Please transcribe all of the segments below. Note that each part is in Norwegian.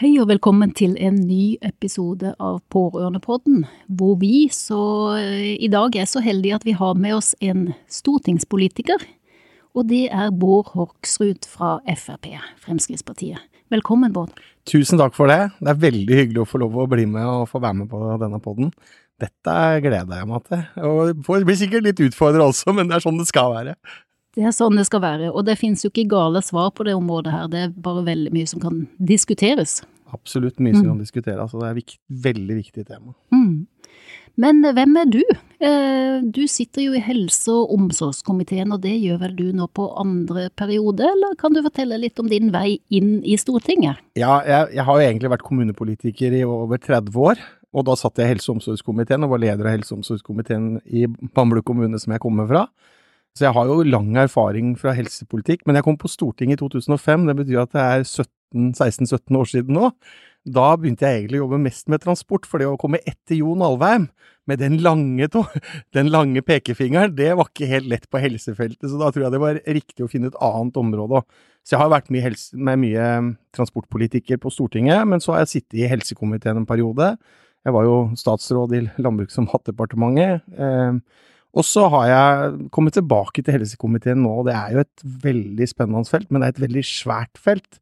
Hei og velkommen til en ny episode av Pårørendepodden, hvor vi så eh, i dag er så heldige at vi har med oss en stortingspolitiker. Og det er Bård Hoksrud fra Frp, Fremskrittspartiet. Velkommen, Bård. Tusen takk for det. Det er veldig hyggelig å få lov å bli med og få være med på denne podden. Dette gleder jeg meg til. Og det blir sikkert litt utfordrende også, men det er sånn det skal være. Det er sånn det skal være, og det finnes jo ikke gale svar på det området her, det er bare veldig mye som kan diskuteres. Absolutt mye som mm. kan diskuteres, altså det er et veldig viktig tema. Mm. Men eh, hvem er du? Eh, du sitter jo i helse- og omsorgskomiteen, og det gjør vel du nå på andre periode, eller kan du fortelle litt om din vei inn i Stortinget? Ja, jeg, jeg har jo egentlig vært kommunepolitiker i over 30 år. Og da satt jeg i helse- og omsorgskomiteen og var leder av helse- og omsorgskomiteen i Bamble kommune, som jeg kommer fra. Så jeg har jo lang erfaring fra helsepolitikk, men jeg kom på Stortinget i 2005. Det betyr at det er 16-17 år siden nå. Da begynte jeg egentlig å jobbe mest med transport, for det å komme etter Jon Alvheim med den lange, den lange pekefingeren, det var ikke helt lett på helsefeltet, så da tror jeg det var riktig å finne et annet område. Så jeg har vært mye helse, med mye transportpolitiker på Stortinget, men så har jeg sittet i helsekomiteen en periode. Jeg var jo statsråd i Landbruks- og matdepartementet. Eh, og så har jeg kommet tilbake til helsekomiteen nå, og det er jo et veldig spennende felt, men det er et veldig svært felt.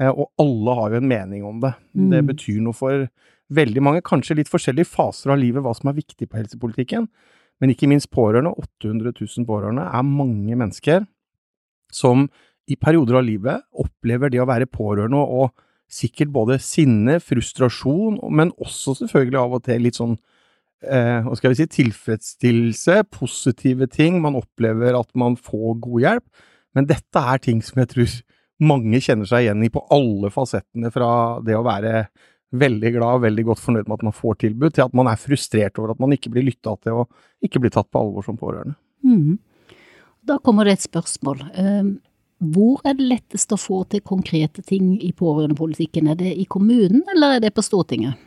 Eh, og alle har jo en mening om det. Mm. Det betyr noe for veldig mange, kanskje litt forskjellige faser av livet, hva som er viktig på helsepolitikken. Men ikke minst pårørende. 800 000 pårørende er mange mennesker som i perioder av livet opplever det å være pårørende og sikkert både sinne, frustrasjon, men også selvfølgelig av og til litt sånn eh, skal vi si, tilfredsstillelse, positive ting. Man opplever at man får god hjelp. Men dette er ting som jeg tror mange kjenner seg igjen i på alle fasettene, fra det å være veldig glad, og veldig godt fornøyd med at man får tilbud, til at man er frustrert over at man ikke blir lytta til og ikke blir tatt på alvor som pårørende. Mm. Da kommer det et spørsmål. Ehm, hvor er det lettest å få til konkrete ting i pårørendepolitikken? Er det i kommunen, eller er det på Stortinget?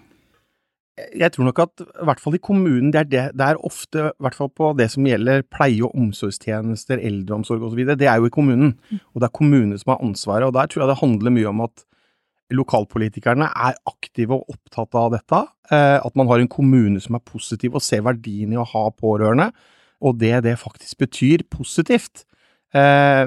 Jeg tror nok at i hvert fall i kommunen, det er, det, det er ofte, i hvert fall på det som gjelder pleie- og omsorgstjenester, eldreomsorg osv., det er jo i kommunen. Mm. Og det er kommunene som har ansvaret. Og der tror jeg det handler mye om at lokalpolitikerne er aktive og opptatt av dette. Eh, at man har en kommune som er positiv og ser verdien i å ha pårørende, og det det faktisk betyr positivt. Eh,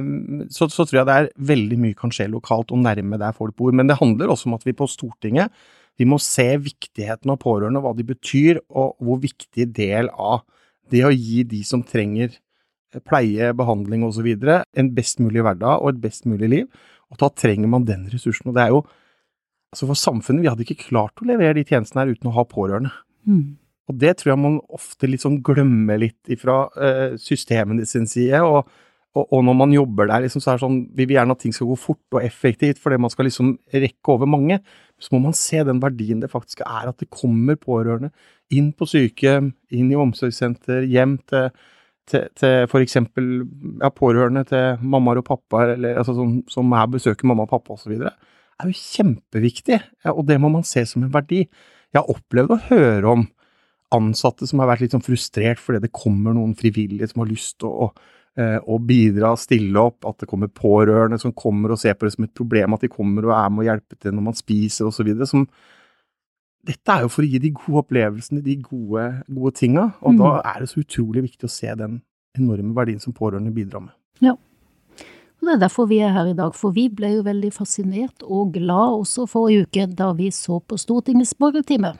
så, så tror jeg det er veldig mye kan skje lokalt og nærme der folk bor. Men det handler også om at vi på Stortinget vi må se viktigheten av pårørende, hva de betyr, og hvor viktig del av det å gi de som trenger eh, pleie, behandling osv., en best mulig hverdag og et best mulig liv. Og da trenger man den ressursen. Og det er jo Altså for samfunnet, vi hadde ikke klart å levere de tjenestene her uten å ha pårørende. Mm. Og det tror jeg man ofte litt sånn glemmer litt ifra eh, systemene sin side. og og, og, når man jobber der, liksom, så er det sånn, vi vil gjerne at ting skal gå fort og effektivt, fordi man skal liksom rekke over mange. Så må man se den verdien det faktisk er at det kommer pårørende inn på sykehjem, inn i omsorgssenter, hjem til, til, til f.eks. Ja, pårørende til mammaer og pappaer, eller altså, som, som er besøker mamma og pappa osv. Er jo kjempeviktig, og det må man se som en verdi. Jeg har opplevd å høre om ansatte som har vært litt sånn frustrert fordi det kommer noen frivillige som har lyst til å, og bidra, stille opp, at det kommer pårørende som kommer og ser på det som et problem, at de kommer og er med og hjelper til når man spiser osv. Dette er jo for å gi de gode opplevelsene, de gode, gode tinga, og mm. da er det så utrolig viktig å se den enorme verdien som pårørende bidrar med. Ja. Og Det er derfor vi er her i dag, for vi ble jo veldig fascinert og glad også forrige uke da vi så på Stortingets spørretime.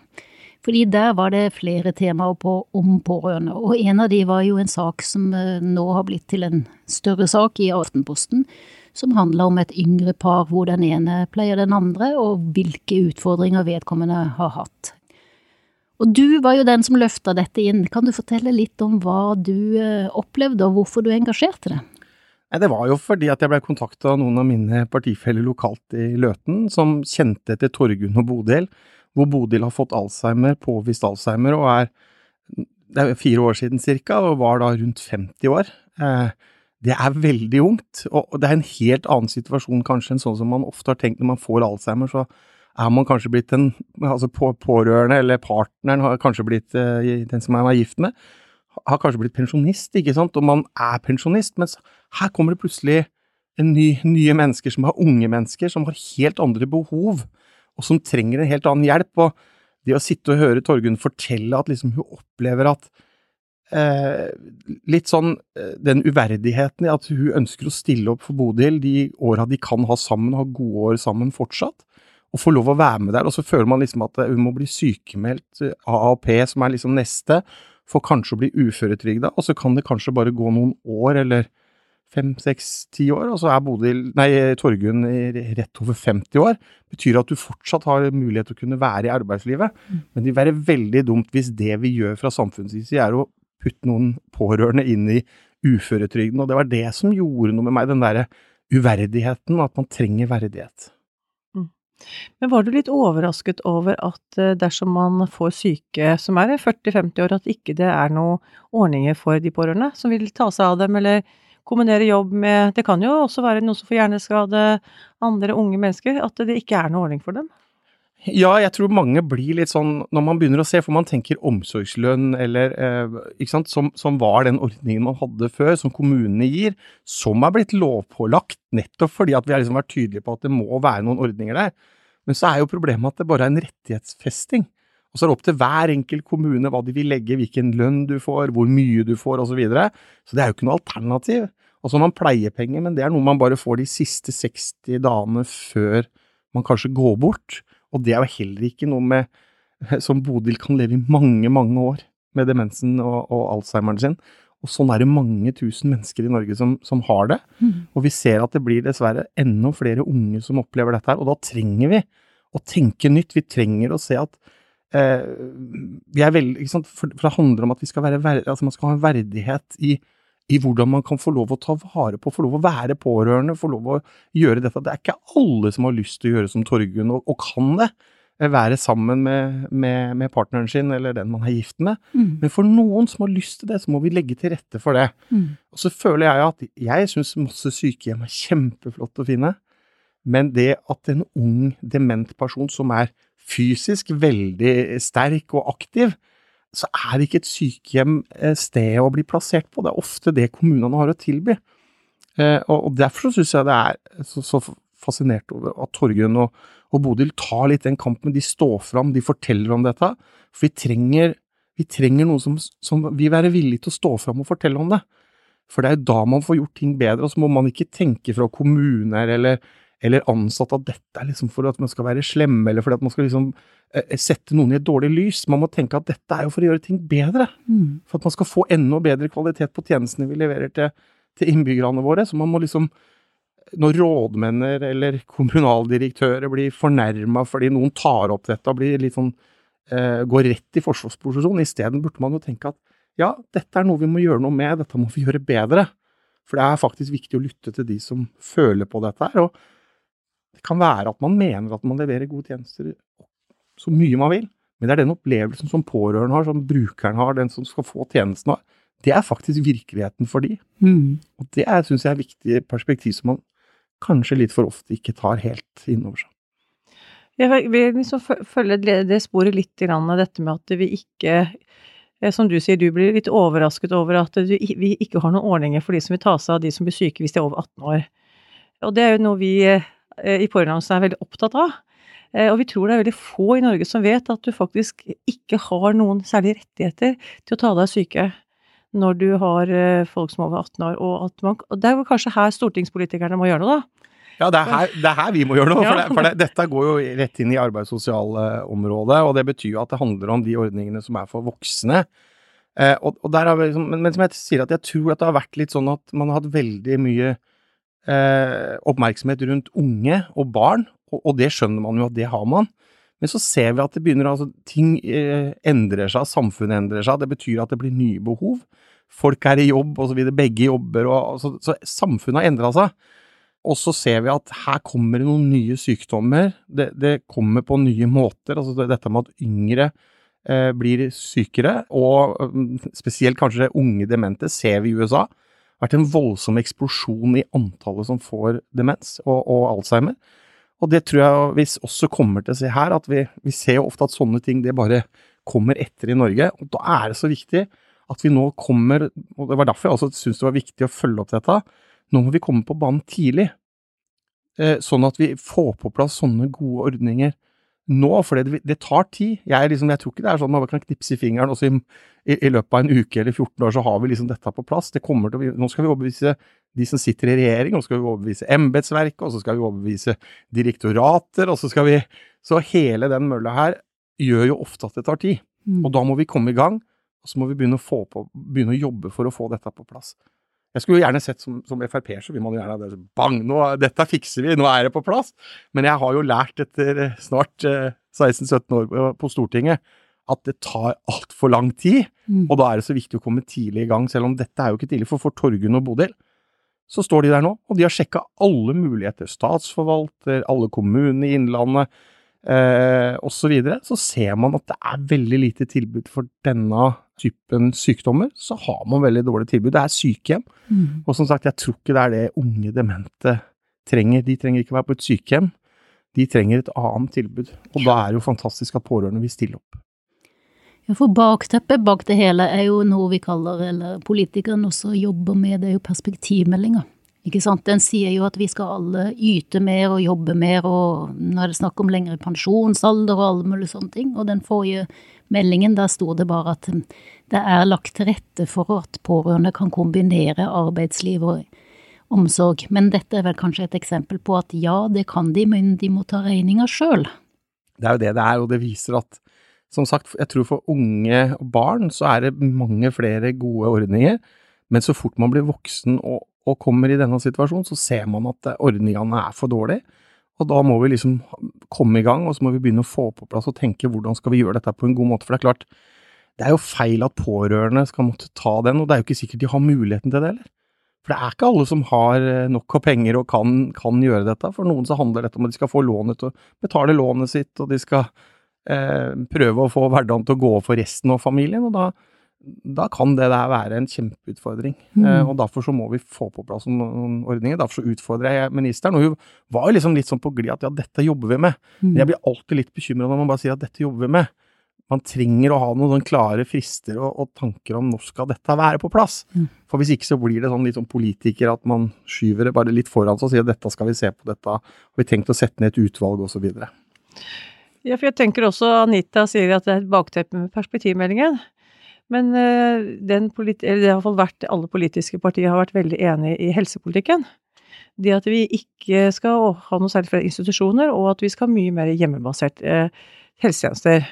Fordi der var det flere temaer på om pårørende, og en av de var jo en sak som eh, nå har blitt til en større sak i Aftenposten, som handler om et yngre par hvor den ene pleier den andre, og hvilke utfordringer vedkommende har hatt. Og du var jo den som løfta dette inn, kan du fortelle litt om hva du eh, opplevde, og hvorfor du engasjerte deg? Det var jo fordi at jeg ble kontakta av noen av mine partifeller lokalt i Løten, som kjente etter Torgunn og Bodil, hvor Bodil har fått Alzheimer, påvist Alzheimer, og er det er fire år siden cirka, og var da rundt 50 år. Eh, det er veldig ungt, og det er en helt annen situasjon kanskje enn sånn som man ofte har tenkt når man får Alzheimer. så er man kanskje blitt en altså pårørende, eller partneren har kanskje blitt uh, den som man er gift med, har kanskje blitt pensjonist, ikke sant, og man er pensjonist, mens her kommer det plutselig ny, nye mennesker som har unge mennesker, som har helt andre behov, og som trenger en helt annen hjelp. Og det å sitte og høre Torgunn fortelle at liksom hun opplever at eh, litt sånn eh, den uverdigheten i at hun ønsker å stille opp for Bodil de åra de kan ha sammen, ha gode år sammen fortsatt, og få lov å være med der. Og så føler man liksom at hun må bli sykemeldt, AAP som er liksom neste, for kanskje å bli uføretrygda, og så kan det kanskje bare gå noen år, eller fem, seks, ti år, og så er Bodil, nei, Torgunn rett over 50 år. Betyr at du fortsatt har mulighet til å kunne være i arbeidslivet. Mm. Men det vil være veldig dumt hvis det vi gjør fra samfunnets side, er å putte noen pårørende inn i uføretrygden. Og det var det som gjorde noe med meg, den derre uverdigheten, at man trenger verdighet. Men var du litt overrasket over at eh, dersom man får syke som er 40-50 år, at ikke det er noen ordninger for de pårørende som vil ta seg av dem, eller kombinere jobb med Det kan jo også være noen som får hjerneskade, andre unge mennesker, at det ikke er noen ordning for dem? Ja, jeg tror mange blir litt sånn når man begynner å se, for man tenker omsorgslønn eller eh, ikke sant, som, som, var den ordningen man hadde før, som kommunene gir, som er blitt lovpålagt nettopp fordi at vi har liksom vært tydelige på at det må være noen ordninger der. Men så er jo problemet at det bare er en rettighetsfesting. Og så er det opp til hver enkelt kommune hva de vil legge, hvilken lønn du får, hvor mye du får osv. Så, videre. så det er jo ikke noe alternativ. Og så har man pleiepenger, men det er noe man bare får de siste 60 dagene før man kanskje går bort. Og det er jo heller ikke noe med som Bodil kan leve i mange, mange år med demensen og, og Alzheimeren sin. Og sånn er det mange tusen mennesker i Norge som, som har det. Mm. Og vi ser at det blir dessverre enda flere unge som opplever dette her. Og da trenger vi å tenke nytt. Vi trenger å se at eh, er sant? For, for, det handler om at vi skal verd, altså man skal ha en verdighet i, i, hvordan man kan få lov å ta vare på, få lov å være pårørende, få lov å gjøre dette. Det er ikke alle som har lyst til å gjøre som Torgunn, og, og kan det. Eh, være sammen med, med, med, partneren sin eller den man er gift med. Mm. Men for noen som har lyst til det, så må vi legge til rette for det. Mm. Og så føler jeg at jeg syns masse sykehjem er kjempeflott å finne, men det at en ung, dement person som er fysisk veldig sterk og aktiv, så er ikke et sykehjem stedet sted å bli plassert på. Det er ofte det kommunene har å tilby. Eh, og derfor syns jeg det er så, fascinert over at Torgunn og og Bodil tar litt den kampen. De står fram, de forteller om dette. For vi trenger, vi trenger noen som, som vil være villig til å stå fram og fortelle om det. For det er jo da man får gjort ting bedre, og så må man ikke tenke fra kommuner eller, eller ansatt at dette er liksom for at man skal være slemme, eller fordi at man skal liksom eh, sette noen i et dårlig lys. Man må tenke at dette er jo for å gjøre ting bedre. Mm. For at man skal få enda bedre kvalitet på tjenestene vi leverer til, til innbyggerne våre. Så man må liksom når rådmenner eller kommunaldirektører blir fornærma fordi noen tar opp dette og blir litt sånn, eh, går rett i forsvarsposisjon, isteden burde man jo tenke at ja, dette er noe vi må gjøre noe med, dette må vi gjøre bedre. For det er faktisk viktig å lytte til de som føler på dette her. Og det kan være at man mener at man leverer gode tjenester så mye man vil, men det er den opplevelsen som pårørende har, som brukeren har, den som skal få tjenesten har. Det er faktisk virkeligheten for de. Mm. Og det syns jeg er et viktig perspektiv som man kanskje litt for ofte ikke tar helt inn over seg. Jeg vil liksom følge det sporet litt, dette med at vi ikke eh, som du sier, du blir litt overrasket over at vi ikke har noen ordninger for de som vil ta seg av de som blir syke hvis de er over 18 år. Og det er jo noe vi eh, i pårørende er veldig opptatt av. Eh, og vi tror det er veldig få i Norge som vet at du faktisk ikke har noen særlige rettigheter til å ta deg av syke når du har eh, folk som er over 18 år, og man og Det er jo kanskje her stortingspolitikerne må gjøre noe, da. Ja, det er, her, det er her vi må gjøre noe. For, det, for det, dette går jo rett inn i arbeids- og sosialområdet, og det betyr jo at det handler om de ordningene som er for voksne. Eh, og, og der har vi liksom, men, men som jeg sier, at jeg tror at det har vært litt sånn at man har hatt veldig mye eh, oppmerksomhet rundt unge og barn, og, og det skjønner man jo at det har man. Men så ser vi at det begynner, altså ting eh, endrer seg, samfunnet endrer seg. Det betyr at det blir nye behov. Folk er i jobb osv., begge jobber, og, så, så samfunnet har endra seg. Og så ser vi at her kommer det noen nye sykdommer. Det, det kommer på nye måter. Altså dette med at yngre eh, blir sykere, og mm, spesielt kanskje unge demente, ser vi i USA. Vært en voldsom eksplosjon i antallet som får demens og, og Alzheimer. Og det tror jeg vi også kommer til å se her, at vi, vi ser jo ofte at sånne ting det bare kommer etter i Norge. Og da er det så viktig at vi nå kommer, og det var derfor jeg også syntes det var viktig å følge opp dette, nå må vi komme på banen tidlig. Eh, sånn at vi får på plass sånne gode ordninger nå, for det, det tar tid. Jeg, liksom, jeg tror ikke det er sånn at man kan knipse i fingeren, og så i, i, i løpet av en uke eller 14 år så har vi liksom dette på plass. Det kommer til å, nå skal vi overbevise de som sitter i regjering, og så skal vi overbevise embetsverket, og så skal vi overbevise direktorater, og så skal vi Så hele den mølla her gjør jo ofte at det tar tid. Mm. Og da må vi komme i gang, og så må vi begynne å, få på, begynne å jobbe for å få dette på plass. Jeg skulle jo gjerne sett som, som Frp-er, så vil man jo gjerne ha det bang, nå, dette fikser vi, nå er det på plass. Men jeg har jo lært etter eh, snart eh, 16-17 år på- på Stortinget at det tar altfor lang tid. Mm. Og da er det så viktig å komme tidlig i gang, selv om dette er jo ikke tidlig. For for Torgunn og Bodil så står de der nå, og de har sjekka alle muligheter. Statsforvalter, alle kommunene i Innlandet eh, osv. Så, videre. så ser man at det er veldig lite tilbud for denne typen sykdommer. Så har man veldig dårlig tilbud. Det er sykehjem. Mm. Og som sagt, jeg tror ikke det er det unge demente trenger. De trenger ikke være på et sykehjem. De trenger et annet tilbud. Og da er det jo fantastisk at pårørende vil stille opp. Ja, for bakteppet bak det hele er jo noe vi kaller, eller politikerne også jobber med, det er jo perspektivmeldinga. Ikke sant? Den sier jo at vi skal alle yte mer og jobbe mer, og nå er det snakk om lengre pensjonsalder og alle mulige sånne ting. Og den forrige meldingen, der sto det bare at det er lagt til rette for at pårørende kan kombinere arbeidsliv og omsorg. Men dette er vel kanskje et eksempel på at ja, det kan de, men de må ta regninga sjøl. Det er jo det det er, og det viser at som sagt, jeg tror for unge og barn så er det mange flere gode ordninger, men så fort man blir voksen og, og kommer i denne situasjonen, så ser man at eh, ordningene er for dårlige. Og da må vi liksom komme i gang, og så må vi begynne å få på plass og tenke hvordan skal vi gjøre dette på en god måte. For det er klart, det er jo feil at pårørende skal måtte ta den, og det er jo ikke sikkert de har muligheten til det heller. For det er ikke alle som har eh, nok av penger og kan, kan gjøre dette. For noen så handler dette om at de skal få lånet å betale lånet sitt, og de skal eh, prøve å få hverdagen til å gå for resten av familien. og da, da kan det der være en kjempeutfordring. Mm. Eh, og Derfor så må vi få på plass noen, noen ordninger. Derfor så utfordrer jeg ministeren. Og hun var jo liksom litt sånn på glid at ja, dette jobber vi med. Mm. Men jeg blir alltid litt bekymra når man bare sier at dette jobber vi med. Man trenger å ha noen sånn klare frister og, og tanker om når skal dette være på plass. Mm. For hvis ikke så blir det sånn litt sånn politiker at man skyver det bare litt foran seg og sier at dette skal vi se på, dette har vi tenkt å sette ned et utvalg osv. Ja, for jeg tenker også Anita sier at det er et bakteppe med perspektivmeldingen. Men eh, den politi eller det har i hvert fall vært alle politiske partier har vært veldig enige i helsepolitikken. Det at vi ikke skal ha noe særlig flere institusjoner, og at vi skal ha mye mer hjemmebasert eh, helsetjenester.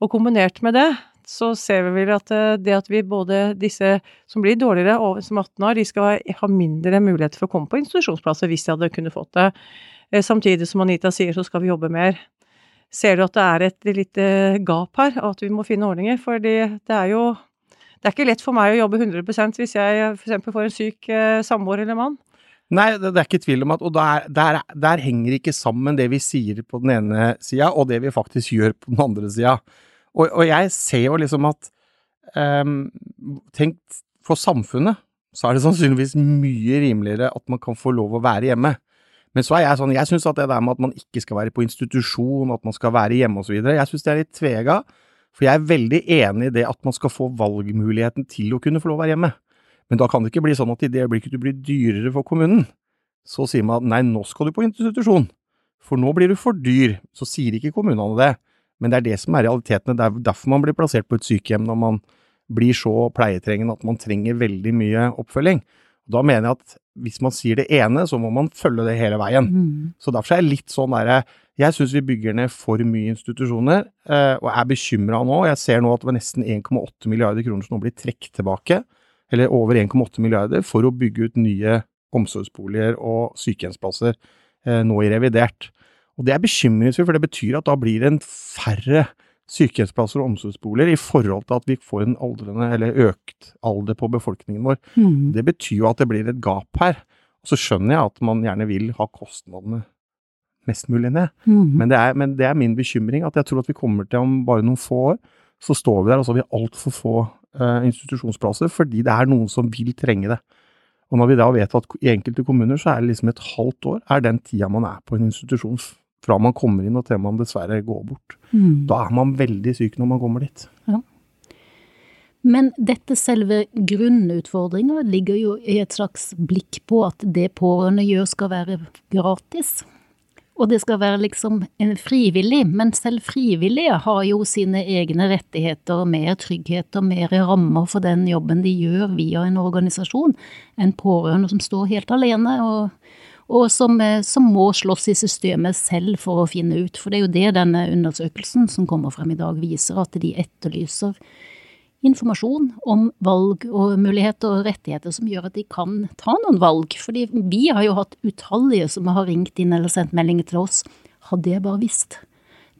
Og kombinert med det, så ser vi vel at eh, det at vi både disse som blir dårligere over som 18 år, de skal ha- mindre muligheter for å komme på institusjonsplasser hvis de hadde kunnet fått det. Samtidig som Anita sier, så skal vi jobbe mer. Ser du at det er et lite gap her, og at vi må finne ordninger? For det er jo Det er ikke lett for meg å jobbe 100% hvis jeg f.eks. får en syk eh, samboer eller mann. Nei, det, er ikke tvil om at Og der, der, der henger ikke sammen det vi sier på den ene sida, og det vi faktisk gjør på den andre sida. Og, og jeg ser jo liksom at um, Tenk, for samfunnet så er det sannsynligvis mye rimeligere at man kan få lov å være hjemme. Men så er jeg sånn, jeg syns at det der med at man ikke skal være på institusjon, at man skal være hjemme osv., jeg syns det er litt tvega. For jeg er veldig enig i det at man skal få valgmuligheten til å kunne få lov å være hjemme. Men da kan det ikke bli sånn at i det øyeblikket du blir dyrere for kommunen, så sier man at nei, nå skal du på institusjon, for nå blir du for dyr. Så sier ikke kommunene det, men det er det som er realitetene. Det er derfor man blir plassert på et sykehjem når man blir så pleietrengende at man trenger veldig mye oppfølging. Da mener jeg at hvis man sier det ene, så må man følge det hele veien. Mm. Så derfor er jeg litt sånn derre Jeg syns vi bygger ned for mye institusjoner, eh, og er bekymra nå. Jeg ser nå at det var nesten 1,8 milliarder kroner som nå blir trukket tilbake, eller over 1,8 milliarder, for å bygge ut nye omsorgsboliger og sykehjemsplasser eh, nå i revidert. Og det er bekymringsfullt, for det betyr at da blir det en færre sykehjemsplasser og omsorgsboliger i forhold til at vi får en aldrende, eller økt alder på befolkningen vår. Mm. Det betyr jo at det blir et gap her. Så skjønner jeg at man gjerne vil ha kostnadene mest mulig ned. Mm. Men det, er, men det er min bekymring, at jeg tror at vi kommer til om bare noen få år, så står vi der og så har vi altfor få uh, institusjonsplasser, fordi det er noen som vil trenge det. Og når vi da vet at i enkelte kommuner så er det liksom et halvt år er den tida man er på en institusjon fra man kommer inn og til man dessverre går bort. Mm. Da er man veldig syk når man kommer dit. Men dette selve grunnutfordringa ligger jo i et slags blikk på at det pårørende gjør skal være gratis. Og det skal være liksom en frivillig, men selv frivillige har jo sine egne rettigheter mer trygghet og mer rammer for den jobben de gjør via en organisasjon, enn pårørende som står helt alene og, og som, eh, som må slåss i systemet selv for å finne ut. For det er jo det denne undersøkelsen som kommer frem i dag viser, at de etterlyser informasjon om valg og muligheter og rettigheter som gjør at de kan ta noen valg. Fordi vi har jo hatt utallige som har ringt inn eller sendt meldinger til oss. Hadde jeg bare visst.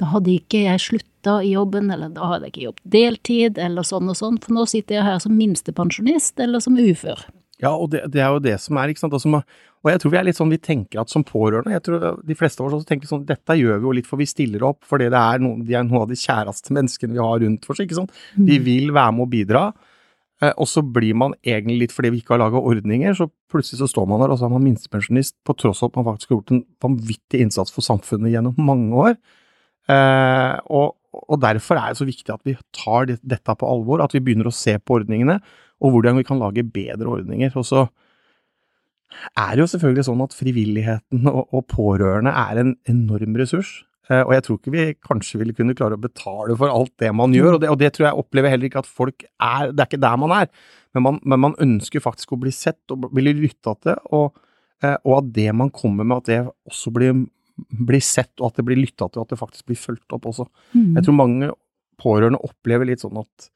Da hadde ikke jeg slutta i jobben, eller da hadde jeg ikke jobbet deltid, eller sånn og sånn, for nå sitter jeg her som minstepensjonist eller som ufør. Ja, og det, det er jo det som er, ikke sant. Altså, og jeg tror vi er litt sånn, vi tenker at som pårørende, jeg tror de fleste av oss også tenker sånn, dette gjør vi jo litt for vi stiller opp, fordi det er noen, de er noen av de kjæreste menneskene vi har rundt oss, ikke sant. Vi vil være med å bidra, eh, og så blir man egentlig litt fordi vi ikke har laget ordninger, så plutselig så står man der, og så er man minstepensjonist, på tross av at man faktisk har gjort en vanvittig innsats for samfunnet gjennom mange år. Eh, og, og derfor er det så viktig at vi tar dette på alvor, at vi begynner å se på ordningene, og hvordan vi kan lage bedre ordninger. Og så er det jo selvfølgelig sånn at frivilligheten og, og pårørende er en enorm ressurs. Eh, og jeg tror ikke vi kanskje ville kunne klare å betale for alt det man gjør, og det, og det tror jeg opplever heller ikke at folk er Det er ikke der man er, men man, men man ønsker faktisk å bli sett og bli lytta til, og, eh, og at det man kommer med, at det også blir, blir sett, og at det blir lytta til, og at det faktisk blir fulgt opp også. Jeg tror mange pårørende opplever litt sånn at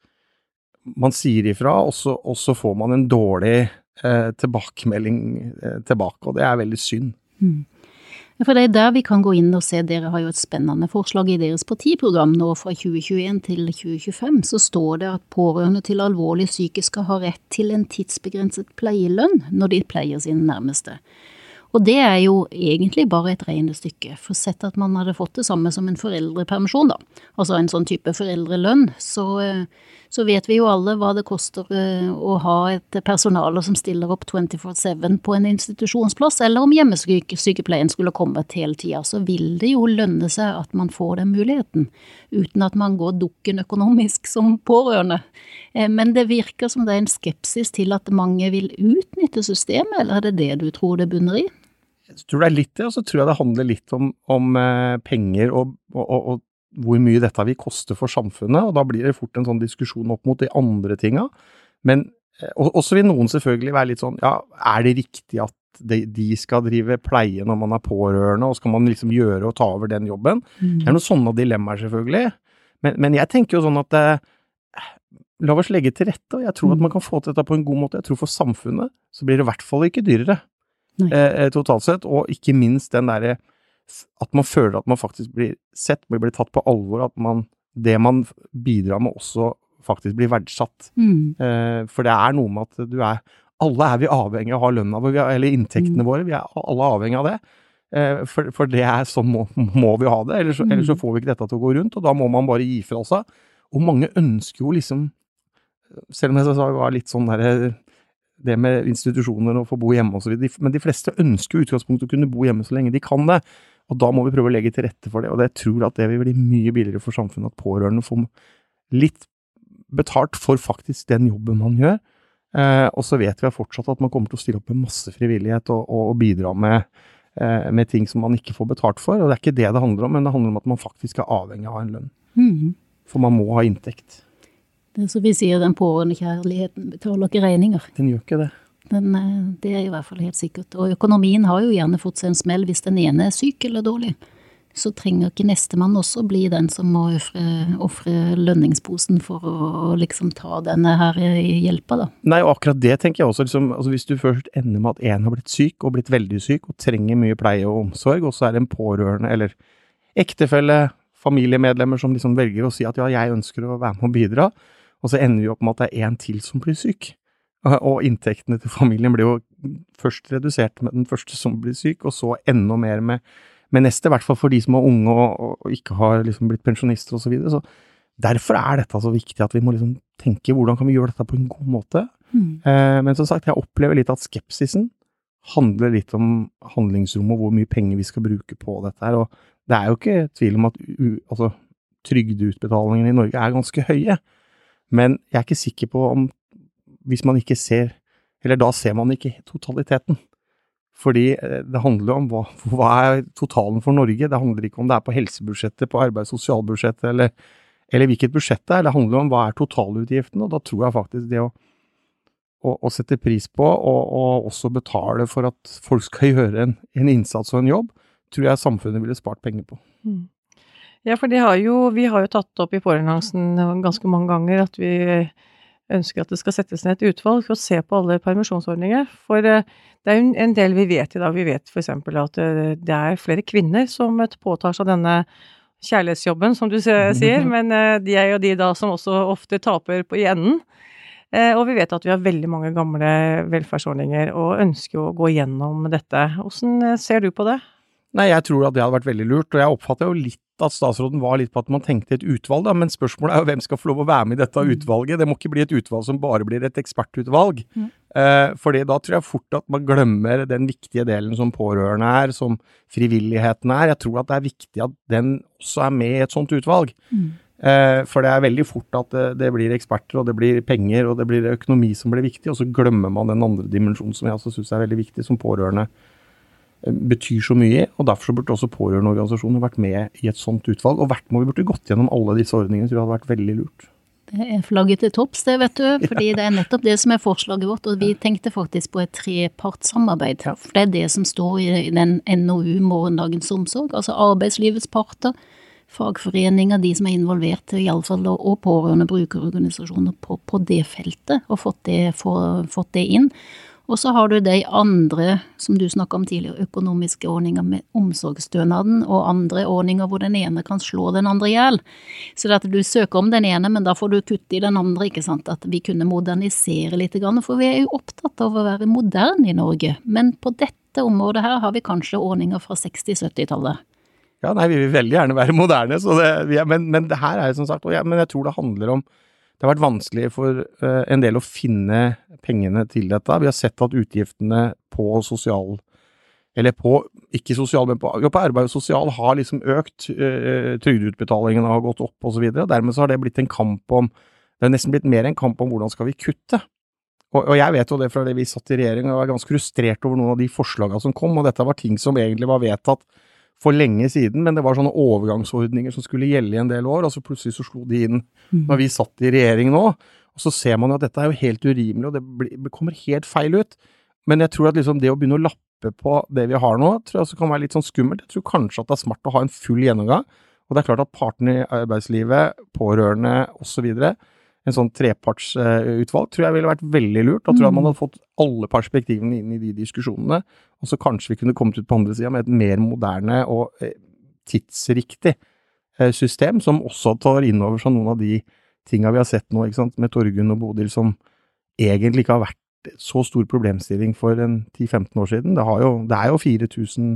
man sier ifra, og så, og så får man en dårlig eh, tilbakemelding eh, tilbake, og det er veldig synd. For det er der vi kan gå inn og se, dere har jo et spennende forslag i deres partiprogram nå fra 2021 til 2025, så står det at pårørende til alvorlig syke skal ha rett til en tidsbegrenset pleielønn når de pleier sine nærmeste. Og det er jo egentlig bare et regnestykke, for sett at man hadde fått det samme som en foreldrepermisjon, da, altså en sånn type foreldrelønn, så, eh, så vet vi jo alle hva det koster eh, å ha et personale som stiller opp 24-7 på en institusjonsplass, eller om hjemmesykepleien skulle kommet hele tida, så vil det jo lønne seg at man får den muligheten, uten at man går dukken økonomisk som pårørende. Eh, Men det virker som det er en skepsis til at mange vil utnytte systemet, eller er det det du tror det bunner i? Jeg tror det er litt det, og så tror jeg det handler litt om, om eh, penger og, og, og, hvor mye dette vil koste for samfunnet, og da blir det fort en sånn diskusjon opp mot de andre tinga. Men eh, også vil noen selvfølgelig være litt sånn, ja, er det riktig at de, skal drive pleie når man er pårørende, og skal man liksom gjøre og ta over den jobben? Det er noen sånne dilemmaer, selvfølgelig. Men, men jeg tenker jo sånn at eh, la oss legge til rette, og jeg tror at man kan få til dette på en god måte. Jeg tror for samfunnet så blir det i hvert fall ikke dyrere eh, totalt sett, og ikke minst den derre at man føler at man faktisk blir sett, blir, tatt på alvor, at man, det man bidrar med også faktisk blir verdsatt. Mm. Eh, for det er noe med at du er Alle er vi avhengig av å ha lønna vår, er- eller inntektene Mm. våre. Vi er alle avhengig av det. Eh, for, for det er sånn må, må vi ha det, ellers, så- Mm. ellers så får vi ikke dette til å gå rundt, og da må man bare gi fra seg. Og mange ønsker jo liksom, selv om jeg sa det var litt sånn derre det med institusjoner og få bo hjemme videre, men de fleste ønsker i utgangspunktet å kunne bo hjemme så lenge de kan det. Og da må vi prøve å legge til rette for det, og jeg tror at det vil bli mye billigere for samfunnet at pårørende får litt betalt for faktisk den jobben man gjør. Eh, og så vet vi fortsatt at man kommer til å stille opp med masse frivillighet og, og, og bidra med, eh, med ting som man ikke får betalt for. Og det er ikke det det handler om, men det handler om at man faktisk er avhengig av en lønn. Mm. For man må ha inntekt. Det er som vi sier, den pårørendekjærligheten betaler ikke regninger. Den gjør ikke det. Men eh, det er i hvert fall helt sikkert. Og økonomien har jo gjerne fått seg en smell hvis den ene er syk eller dårlig. Så trenger ikke nestemann også bli den som må ofre lønningsposen for å liksom ta denne her hjelpa, da. Nei, og akkurat det tenker jeg også. Liksom, altså hvis du først ender med at én har blitt syk, og blitt veldig syk, og trenger mye pleie og omsorg, og så er det en pårørende eller ektefelle, familiemedlemmer som liksom velger å si at ja, jeg ønsker å være med og bidra, og så ender vi opp med at det er én til som blir syk. Og inntektene til familien blir jo først redusert med den første som blir syk, og så enda mer med, med neste, i hvert fall for de som er unge og, og ikke har liksom blitt pensjonister osv. Så, videre. så derfor er dette så viktig at vi må liksom tenke hvordan kan vi gjøre dette på en god måte. Mm. Eh, men som sagt, jeg opplever litt at skepsisen handler litt om handlingsrommet og hvor mye penger vi skal bruke på dette her. Og det er jo ikke tvil om at altså, trygdeutbetalingene i Norge er ganske høye. Men jeg er ikke sikker på om hvis man ikke ser Eller da ser man ikke totaliteten. Fordi eh, det handler jo om hva, hva er totalen for Norge. Det handler ikke om det er på helsebudsjettet, på arbeids- og sosialbudsjettet, eller, eller, hvilket budsjett det er. Det handler om hva er totalutgiftene, og da tror jeg faktisk det å, å, sette pris på, og, og, også betale for at folk skal gjøre en, en, innsats og en jobb, tror jeg samfunnet ville spart penger på. Mm. Ja, for har jo, vi har jo tatt opp i Pårørendealliansen ganske mange ganger at vi ønsker at det skal settes ned et utvalg for å se på alle permisjonsordninger. For eh, det er jo en del vi vet i dag. Vi vet f.eks. at eh, det er flere kvinner som påtar seg denne kjærlighetsjobben, som du sier, men eh, de er jo de da som også ofte taper på, i enden. Og vi vet at vi har veldig mange gamle velferdsordninger og ønsker å gå gjennom dette. Hvordan ser du på det? Nei, jeg tror at det hadde vært veldig lurt, og jeg oppfatter jo litt at statsråden var litt på at man tenkte et utvalg, da, men spørsmålet er jo hvem skal få lov å være med i dette mm. utvalget. Det må ikke bli et utvalg som bare blir et ekspertutvalg. Mm. Eh, fordi da tror jeg fort at man glemmer den viktige delen som pårørende er, som frivilligheten er. Jeg tror at det er viktig at den også er med i et sånt utvalg. Mm. Eh, for det er veldig fort at det, det, blir eksperter, og det blir penger, og det blir økonomi som blir viktig, og så glemmer man den andre dimensjonen som jeg også syns er veldig viktig som pårørende betyr så mye, og derfor så burde også pårørendeorganisasjoner vært med i et sånt utvalg. Og hvert må vi burde gått gjennom alle disse ordningene, tror jeg hadde vært veldig lurt. Det er flagget til topps, det, vet du. Fordi det er nettopp det som er forslaget vårt. Og vi tenkte faktisk på et trepartssamarbeid. For det er det som står i den NOU Morgendagens omsorg. Altså arbeidslivets parter, fagforeninger, de som er involvert, iallfall, og pårørende brukerorganisasjoner på, på det feltet, og fått det, for, fått det inn. Og så har du de andre, som du snakka om tidligere, økonomiske ordninger med omsorgsstønaden, og andre ordninger hvor den ene kan slå den andre i hjel. Så det at du søker om den ene, men da får du kutte i den andre, ikke sant. At vi kunne modernisere litt, for vi er jo opptatt av å være moderne i Norge. Men på dette området her har vi kanskje ordninger fra 60-70-tallet. Ja, nei, vi vil veldig gjerne være moderne, det, men, men, det her er jo som sagt ja, Men jeg tror det handler om det har vært vanskelig for uh, en del å finne pengene til dette. Vi har sett at utgiftene på sosial eller på, ikke sosial, men på, på arbeid og sosial har liksom økt. Uh, Trygdeutbetalingene har gått opp osv. Dermed så har det blitt en kamp om Det har nesten blitt mer en kamp om hvordan skal vi kutte. Og, og jeg vet jo det fra det vi satt i regjering og var ganske frustrert over noen av de forslagene som kom, og dette var ting som egentlig var vedtatt for lenge siden, men det var sånne overgangsordninger som skulle gjelde i en del år, og så plutselig så slo de inn mm. når vi satt i regjering nå. Og så ser man jo at dette er jo helt urimelig, og det, blir, det kommer helt feil ut. Men jeg tror at liksom det å begynne å lappe på det vi har nå, tror jeg også kan være litt sånn skummelt. Jeg tror kanskje at det er smart å ha en full gjennomgang. Og det er klart at partene i arbeidslivet, pårørende osv., en sånn trepartsutvalg tror jeg ville vært veldig lurt. Da tror jeg man mm. hadde fått alle perspektivene inn i de diskusjonene. Og så kanskje vi kunne kommet ut på andre sida med et mer moderne og eh, tidsriktig eh, system, som også tar inn over seg noen av de tinga vi har sett nå, ikke sant, med Torgunn og Bodil, som egentlig ikke har vært så stor problemstilling for en 10-15 år siden. Det, jo, det, er jo 4000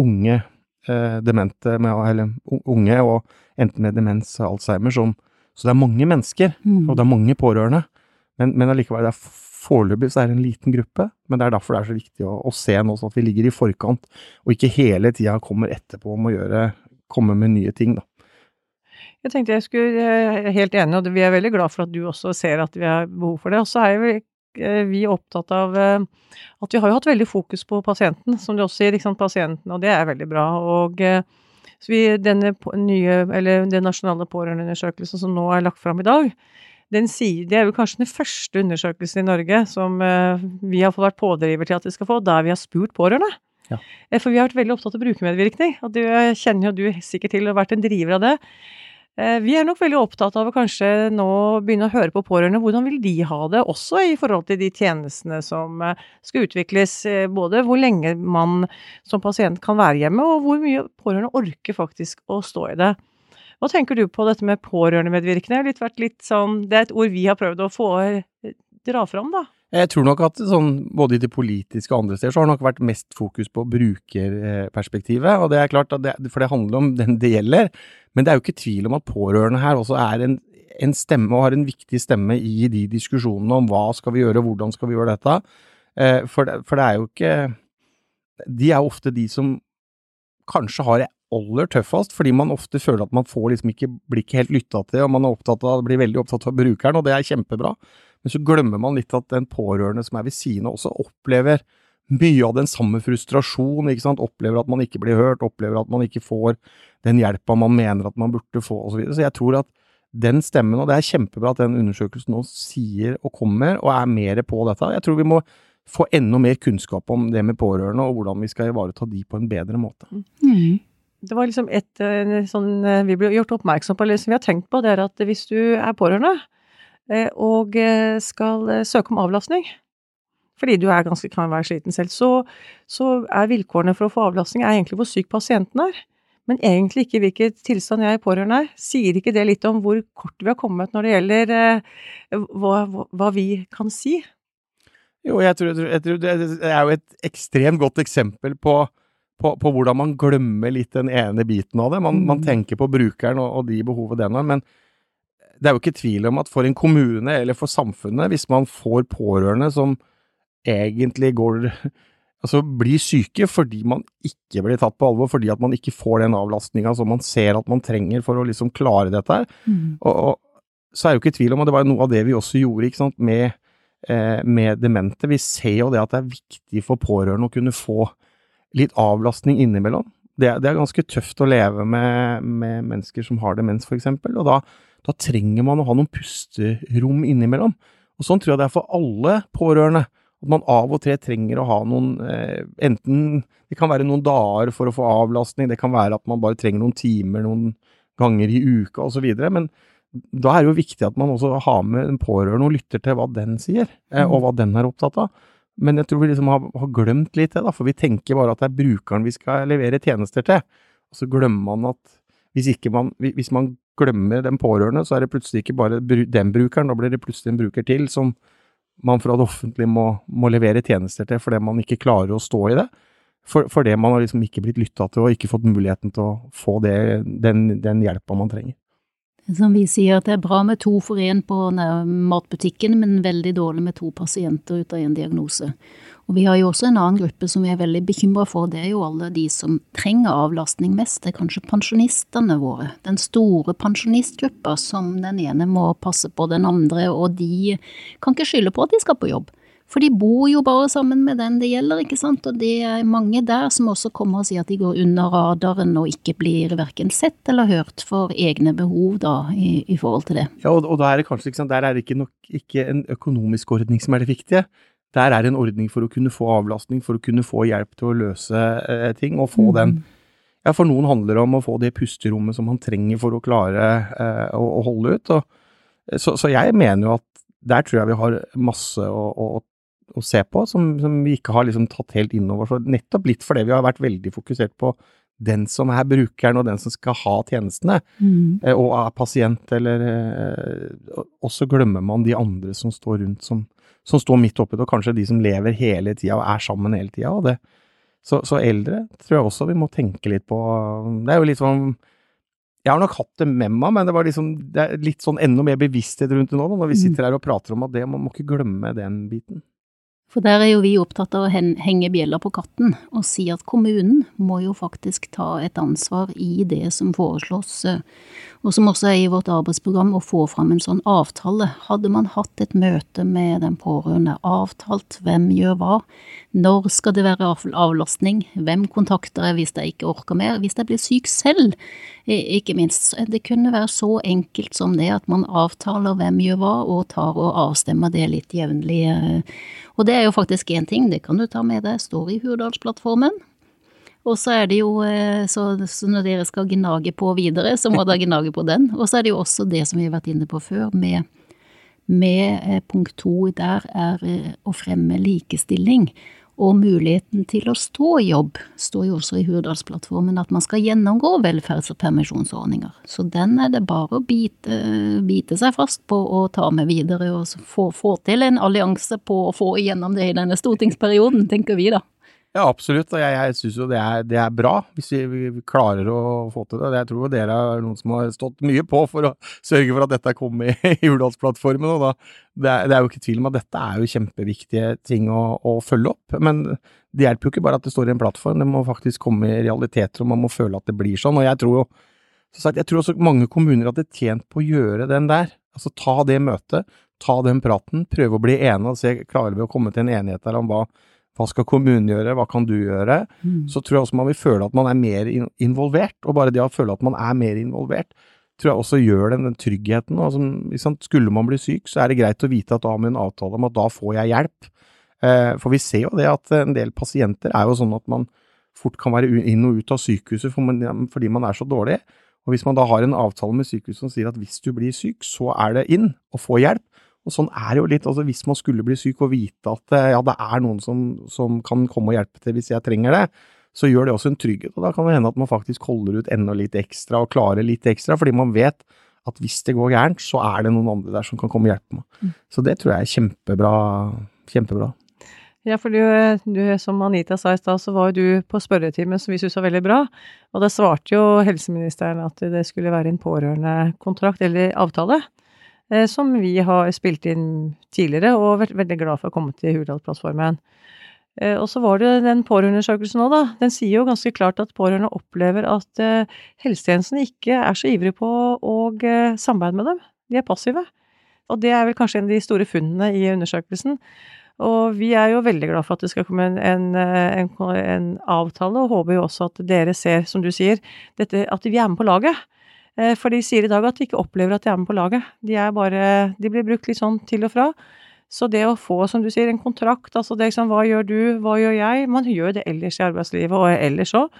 unge eh, demente, med, eller unge og enten med demens og Alzheimer, som så det er mange mennesker, mm. og det er mange pårørende. Men, men allikevel, det er foreløpig så er det en liten gruppe. Men det er derfor det er så viktig å, å se nå sånn at vi ligger i forkant, og ikke hele tida kommer etterpå om å gjøre, komme med nye ting, da. Jeg tenkte jeg skulle, jeg er helt enig, og vi er veldig glad for at du også ser at vi har behov for det. Og så er vi, vi er opptatt av eh, at vi har jo hatt veldig fokus på pasienten, som du også sier, sant, pasienten, og det er veldig bra. og eh, så vi, denne nye, eller den nasjonale pårørendeundersøkelsen som nå er lagt fram i dag, den sier, Det er jo kanskje den første undersøkelsen i Norge som eh, vi har fått vært pådriver til at vi skal få, der vi har spurt pårørende. Ja. Eh, For vi har vært veldig opptatt av brukermedvirkning, og du eh, kjenner jo du sikkert til og har vært en driver av det. Eh, Vi er nok veldig opptatt av å kanskje nå begynne å høre på pårørende. Hvordan vil de ha det, også i forhold til de tjenestene som eh, skal utvikles? eh, Både hvor lenge man som pasient kan være hjemme, og hvor mye pårørende orker faktisk å stå i det. Hva tenker du på dette med pårørendemedvirkende? Litt litt sånn, det er et ord vi har prøvd å få dra fram, da. Jeg tror nok at sånn, både i det politiske og andre steder, så har det nok vært mest fokus på brukerperspektivet. Og det er klart, det, for det handler om den det gjelder. Men det er jo ikke tvil om at pårørende her også er en, en stemme, og har en viktig stemme i de diskusjonene om hva skal vi gjøre, hvordan skal vi gjøre dette. Eh, for, det, for det er jo ikke De er ofte de som kanskje har det aller tøffest, fordi man ofte føler at man får liksom ikke, blir ikke helt lytta til, og man er opptatt av, blir veldig opptatt av brukeren, og det er kjempebra. Men så glemmer man litt at den pårørende som er ved siden av, også opplever mye av den samme frustrasjonen, ikke sant, opplever at man ikke blir hørt, opplever at man ikke får den hjelpa man mener at man burde få, osv. Så, videre. så jeg tror at den stemmen, og det er kjempebra at den undersøkelsen nå sier og kommer, og er mer på dette. Jeg tror vi må få enda mer kunnskap om det med pårørende, og hvordan vi skal ivareta de på en bedre måte. Mm. Det var liksom et eh, sånn eh, vi ble gjort oppmerksom på, som vi har tenkt på, det er at hvis du er pårørende og eh, skal eh, søke om avlastning, fordi du er ganske, kan være sliten selv, så, så er vilkårene for å få avlastning er egentlig hvor syk pasienten er. Men egentlig ikke hvilken tilstand jeg er pårørende er. Sier ikke det litt om hvor kort vi har kommet når det gjelder eh, hva, hva, vi kan si? Jo, jeg tror, jeg tror, det er jo et ekstremt godt eksempel på, på, på hvordan man glemmer litt den ene biten av det. Man, man tenker på brukeren og, og de behovet den har, men det er jo ikke tvil om at for en kommune eller for samfunnet, hvis man får pårørende som egentlig går Altså blir syke fordi man ikke blir tatt på alvor, fordi at man ikke får den avlastninga som man ser at man trenger for å liksom klare dette her. Mm. Og, og så er det jo ikke tvil om at det var noe av det vi også gjorde ikke sant, med, eh, med demente. Vi ser jo det at det er viktig for pårørende å kunne få litt avlastning innimellom. Det, det er ganske tøft å leve med, med mennesker som har demens, for eksempel, og da, da trenger man å ha noen pusterom innimellom. Og sånn tror jeg det er for alle pårørende. At man av og til trenger å ha noen eh, Enten det kan være noen dager for å få avlastning, det kan være at man bare trenger noen timer noen ganger i uka osv. Men da er det jo viktig at man også har med en pårørende og lytter til hva den sier, eh, og hva den er opptatt av. Men jeg tror vi liksom har, har glemt litt det, da, for vi tenker bare at det er brukeren vi skal levere tjenester til. Og så glemmer man at hvis, ikke man, hvis man glemmer den pårørende, så er det plutselig ikke bare den brukeren, da blir det plutselig en bruker til som man fra det offentlige må, må levere tjenester til fordi man ikke klarer å stå i det. For, fordi man har liksom ikke blitt lytta til og ikke fått muligheten til å få det, den, den hjelpa man trenger. Som vi sier, at det er bra med to for én på matbutikken, men veldig dårlig med to pasienter ut av en diagnose. Og vi har jo også en annen gruppe som vi er veldig bekymra for, det er jo alle de som trenger avlastning mest, det er kanskje pensjonistene våre. Den store pensjonistgruppa som den ene må passe på den andre, og de kan ikke skylde på at de skal på jobb. For de bor jo bare sammen med den det gjelder, ikke sant, og det er mange der som også kommer og sier at de går under radaren og ikke blir verken sett eller hørt for egne behov da, i, i forhold til det. Ja, og, og da er det kanskje ikke sant, der er det ikke nok ikke en økonomisk ordning som er det viktige. Der er det en ordning for å kunne få avlastning, for å kunne få hjelp til å løse eh, ting, og få den Ja, for noen handler det om å få det pusterommet som man trenger for å klare eh, å, å holde ut. Og, så, så jeg mener jo at der tror jeg vi har masse å, å, å se på som, som vi ikke har liksom tatt helt inn over. oss. Nettopp litt fordi vi har vært veldig fokusert på den som er brukeren, og den som skal ha tjenestene Mm. eh, og er pasient, eller eh, Og så glemmer man de andre som står rundt, som, som står midt oppi det, og kanskje de som lever hele tida og er sammen hele tida. Så, så eldre tror jeg også vi må tenke litt på Det er jo litt sånn Jeg har nok hatt det med meg, men det var liksom det er litt sånn enda mer bevissthet rundt det nå, når vi sitter her og prater om at det, man må ikke glemme den biten. For der er jo vi opptatt av å henge bjella på katten og si at kommunen må jo faktisk ta et ansvar i det som foreslås. Eh, og som også er i vårt arbeidsprogram, å få fram en sånn avtale. Hadde man hatt et møte med den pårørende, avtalt hvem gjør hva, når skal det være avlastning, hvem kontakter jeg hvis jeg ikke orker mer, hvis jeg blir syk selv, ikke minst. Det kunne være så enkelt som det at man avtaler hvem gjør hva, og tar og avstemmer det litt jevnlig. Og det er jo faktisk én ting, det kan du ta med deg, står i Hurdalsplattformen. Og så er det jo, eh, så, så, når dere skal gnage på videre, så må dere gnage på den. Og så er det jo også det som vi har vært inne på før, med, med eh, punkt to der er eh, å fremme likestilling. Og muligheten til å stå i jobb står jo også i Hurdalsplattformen at man skal gjennomgå velferds- og permisjonsordninger. Så den er det bare å bite, bite seg fast på og ta med videre, og få, få til en allianse på å få igjennom det i denne stortingsperioden, tenker vi da. Ja, absolutt. Jeg, jeg syns jo det er, det er, bra, hvis vi, vi, klarer å få til det. Jeg tror dere er noen som har stått mye på for å sørge for at dette kom i, i Hurdalsplattformen. Det, er, det, er, jo ikke tvil om at dette er jo kjempeviktige ting å, å, følge opp. Men det hjelper jo ikke bare at det står i en plattform, det må faktisk komme i realiteter, og man må føle at det blir sånn. Og jeg tror jo, sagt, jeg tror også mange kommuner hadde tjent på å gjøre den der. Altså ta det møtet, ta den praten, prøve å bli enige og se klarer vi å komme til en enighet der om hva hva skal kommunen gjøre, hva kan du gjøre? Mm. Så tror jeg også man vil føle at man er mer involvert, og bare det å føle at man er mer involvert, tror jeg også gjør den, den tryggheten. Altså, skulle man bli syk, så er det greit å vite at da har vi en avtale om at da får jeg hjelp. Eh, for vi ser jo det at en del pasienter er jo sånn at man fort kan være inn og ut av sykehuset fordi man er så dårlig. Og hvis man da har en avtale med sykehuset som sier at hvis du blir syk, så er det inn og få hjelp, og sånn er det jo litt. altså Hvis man skulle bli syk og vite at eh, ja, det er noen som, som, kan komme og hjelpe til hvis jeg trenger det, så gjør det også en trygghet. Og da kan det hende at man faktisk holder ut enda litt ekstra og klarer litt ekstra, fordi man vet at hvis det går gærent, så er det noen andre der som kan komme og hjelpe meg. Mm. Så det tror jeg er kjempebra. Kjempebra. Ja, for du, du, som Anita sa i stad, så var jo du på spørretimen som vi syntes var veldig bra. Og da svarte jo helseministeren at det skulle være en pårørendekontrakt eller avtale. Eh, som vi har spilt inn tidligere, og vært veldig glad for å komme til Hurdalsplattformen. Eh, og så var det den pårørendeundersøkelsen òg, da. Den sier jo ganske klart at pårørende opplever at eh, helsetjenesten ikke er så ivrig på å samarbeide med dem. De er passive. Og det er vel kanskje en av de store funnene i undersøkelsen. Og vi er jo veldig glad for at det skal komme en, en, en, en avtale, og håper jo også at dere ser, som du sier, dette, at vi er med på laget. Eh, for de sier i dag at de ikke opplever at de er med på laget. De bare De blir brukt litt sånn til og fra. Så det å få, som du sier, en kontrakt, altså det liksom hva gjør du, hva gjør jeg? Man gjør det ellers i arbeidslivet og ellers òg.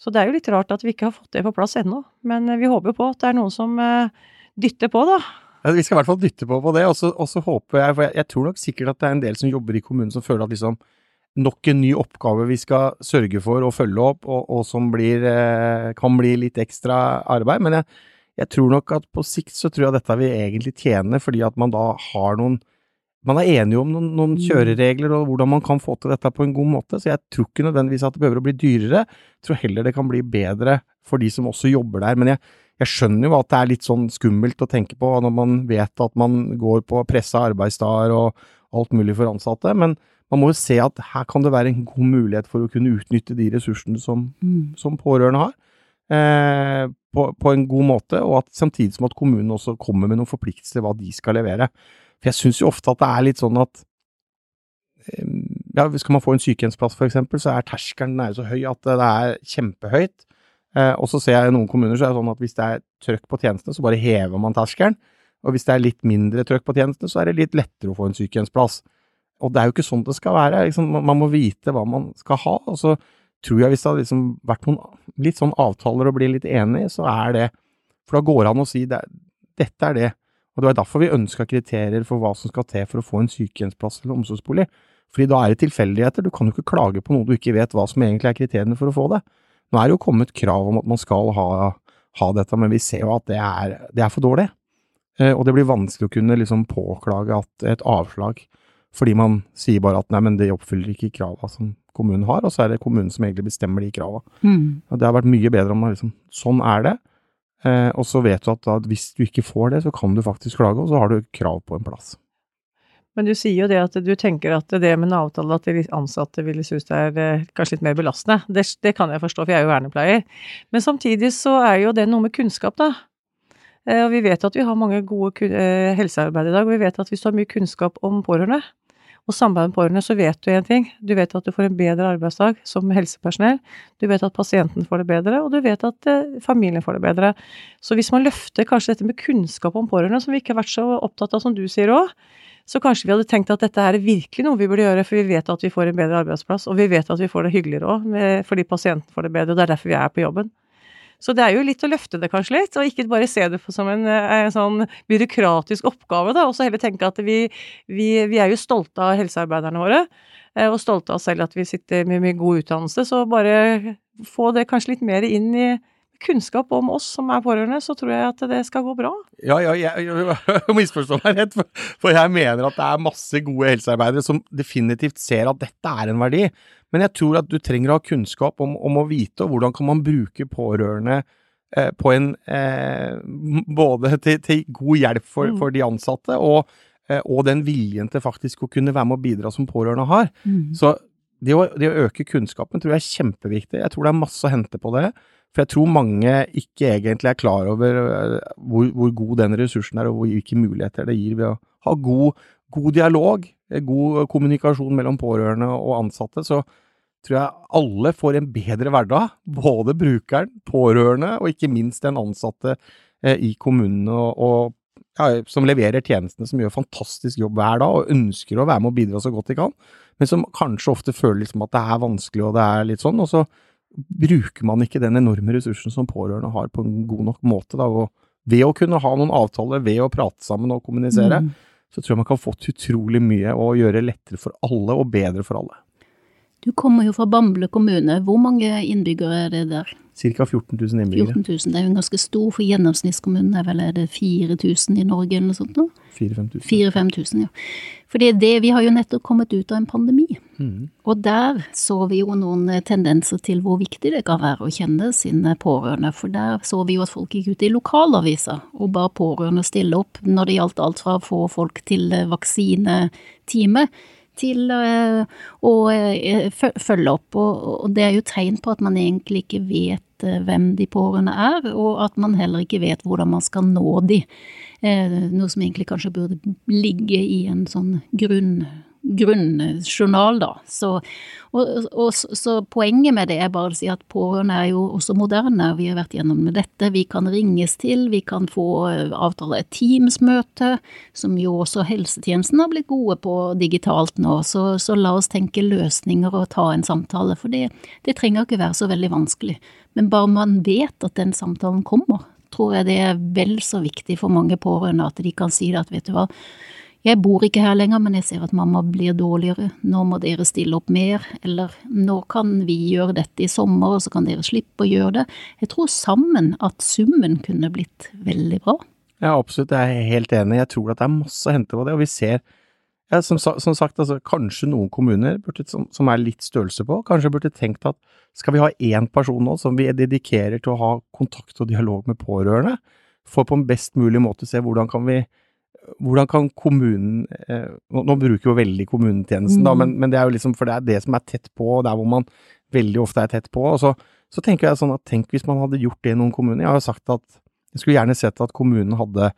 Så det er jo litt rart at vi ikke har fått det på plass ennå. Men eh, vi håper på at det er noen som eh, dytter på, da. Ja, vi skal i hvert fall dytte på på det, og så håper jeg, for jeg, jeg, tror nok sikkert at det er en del som jobber i kommunen som føler at liksom nok en ny oppgave vi skal sørge for å følge opp, og, og som blir, eh, kan bli litt ekstra arbeid. Men jeg, jeg, tror nok at på sikt så tror jeg dette vil egentlig tjene, fordi at man da har noen Man er enige om noen, noen mm. kjøreregler og hvordan man kan få til dette på en god måte. Så jeg tror ikke nødvendigvis at det behøver å bli dyrere. Jeg tror heller det kan bli bedre for de som også jobber der. Men jeg, jeg skjønner jo at det er litt sånn skummelt å tenke på når man vet at man går på pressa arbeidsdager og alt mulig for ansatte. men man må jo se at her kan det være en god mulighet for å kunne utnytte de ressursene som, mm. som pårørende har, eh, på, på, en god måte, og at samtidig som at kommunen også kommer med noen forpliktelser hva de skal levere. For jeg syns jo ofte at det er litt sånn at eh, ja, Skal man få en sykehjemsplass for eksempel, så er terskelen er så høy at det er kjempehøyt. Eh, og så ser jeg i noen kommuner så er det sånn at hvis det er trøkk på tjenestene, så bare hever man terskelen. Og hvis det er litt mindre trøkk på tjenestene, så er det litt lettere å få en sykehjemsplass. Og det er jo ikke sånn det skal være. Liksom, man må vite hva man skal ha. Og så tror jeg hvis det hadde liksom vært noen litt sånn avtaler og bli litt enig, så er det For da går det an å si det, dette er det. Og det var derfor vi ønska kriterier for hva som skal til for å få en sykehjemsplass eller omsorgsbolig. Fordi da er det tilfeldigheter. Du kan jo ikke klage på noe du ikke vet hva som egentlig er kriteriene for å få det. Nå er det jo kommet krav om at man skal ha, ha dette, men vi ser jo at det er, det er for dårlig. Eh, og det blir vanskelig å kunne liksom påklage et avslag fordi man sier bare at nei, men det oppfyller ikke krava som kommunen har, og så er det kommunen som egentlig bestemmer de krava. Mm. Det har vært mye bedre om man liksom Sånn er det. Eh, og så vet du at da, hvis du ikke får det, så kan du faktisk klage, og så har du krav på en plass. Men du sier jo det at du tenker at det med en avtale at de ansatte ville synes det er eh, kanskje litt mer belastende. Det, det, kan jeg forstå, for jeg er jo vernepleier. Men samtidig så er jo det noe med kunnskap, da. Eh, og vi vet at vi har mange gode helsearbeid i dag, og vi vet at hvis du har mye kunnskap om pårørende, og samarbeid med pårørende, så vet du én ting. Du vet at du får en bedre arbeidsdag som helsepersonell. Du vet at pasienten får det bedre, og du vet at eh, familien får det bedre. Så hvis man løfter kanskje dette med kunnskap om pårørende, som vi ikke har vært så opptatt av som du sier òg, så kanskje vi hadde tenkt at dette er virkelig noe vi burde gjøre, for vi vet at vi får en bedre arbeidsplass, og vi vet at vi får det hyggeligere òg, fordi pasienten får det bedre, og det er derfor vi er på jobben. Så det er jo litt å løfte det kanskje litt, og ikke bare se det som en, en sånn byråkratisk oppgave, da, og så heller tenke at vi, vi, vi, er jo stolte av helsearbeiderne våre, eh, og stolte av selv at vi sitter med, mye god utdannelse, så bare få det kanskje litt mer inn i kunnskap om oss som er pårørende, så tror jeg at det skal gå bra. Ja, ja, jeg, jeg misforstå meg rett, for jeg mener at det er masse gode helsearbeidere som definitivt ser at dette er en verdi. Men jeg tror at du trenger å ha kunnskap om, om å vite hvordan kan man bruke pårørende eh, på en eh, Både til, til, god hjelp for, mm. for de ansatte, og, eh, og, den viljen til faktisk å kunne være med å bidra som pårørende har. Mm. Så det å, det å, øke kunnskapen tror jeg er kjempeviktig. Jeg tror det er masse å hente på det. For jeg tror mange ikke egentlig er klar over eh, hvor, hvor god den ressursen er, og hvilke muligheter det gir ved å ha god, god dialog, eh, god kommunikasjon mellom pårørende og ansatte. Så tror jeg alle får en bedre hverdag. Både brukeren, pårørende og ikke minst den ansatte eh, i kommunene og, og ja, som leverer tjenestene, som gjør fantastisk jobb hver dag og ønsker å være med og bidra så godt de kan, men som kanskje ofte føler liksom at det er vanskelig og det er litt sånn. og så bruker man ikke den enorme ressursen som pårørende har på en god nok måte. Da, og ved å kunne ha noen avtaler, ved å prate sammen og kommunisere, mm. så tror jeg man kan få til utrolig mye og gjøre lettere for alle og bedre for alle. Du kommer jo fra Bamble kommune. Hvor mange innbyggere er det der? Ca. 14 000 innbyggere. 14 000, Det er jo en ganske stor, for gjennomsnittskommunen er vel er det 4000 i Norge eller noe sånt? 4000-5000. ja. Fordi det, vi har jo nettopp kommet ut av en pandemi. Mm. Og der så vi jo noen tendenser til hvor viktig det kan være å kjenne sine pårørende. For der så vi jo at folk gikk ut i lokalaviser og ba pårørende stille opp når det gjaldt alt fra å få folk til vaksinetime til eh, å eh, følge opp. Og det er jo tegn på at man egentlig ikke vet eh, hvem de pårørende er, og at man heller ikke vet hvordan man skal nå de. Noe som egentlig kanskje burde ligge i en sånn grunn grunnjournal, da. Så, og, og, så poenget med det er bare å si at pårørende er jo også moderne. Vi har vært gjennom med dette. Vi kan ringes til, vi kan få eh, avtale et Teams-møte, som jo også helsetjenesten har blitt gode på digitalt nå. Så, så, la oss tenke løsninger og ta en samtale, for det, det trenger ikke være så veldig vanskelig. Men bare man vet at den samtalen kommer, tror jeg det er vel så viktig for mange pårørende at de kan si det at vet du hva, jeg bor ikke her lenger, men jeg ser at mamma blir dårligere, nå må dere stille opp mer, eller nå kan vi gjøre dette i sommer, og så kan dere slippe å gjøre det. Jeg tror sammen at summen kunne blitt veldig bra. Ja, absolutt, jeg er helt enig. Jeg tror at det er masse å hente på det, og vi ser ja, som, som, sagt, altså, kanskje noen kommuner burde, som, som, er litt størrelse på, kanskje burde tenkt at skal vi ha én person nå som vi dedikerer til å ha kontakt og dialog med pårørende, for på en best mulig måte se hvordan kan vi hvordan kan kommunen eh, Nå bruker jo veldig kommunetjenesten, mm. da, men, men, det er jo liksom for det er det som er tett på, og der hvor man veldig ofte er tett på. og så, så tenker jeg sånn at tenk hvis man hadde gjort det i noen kommuner. Jeg har jo sagt at jeg skulle gjerne sett at kommunen hadde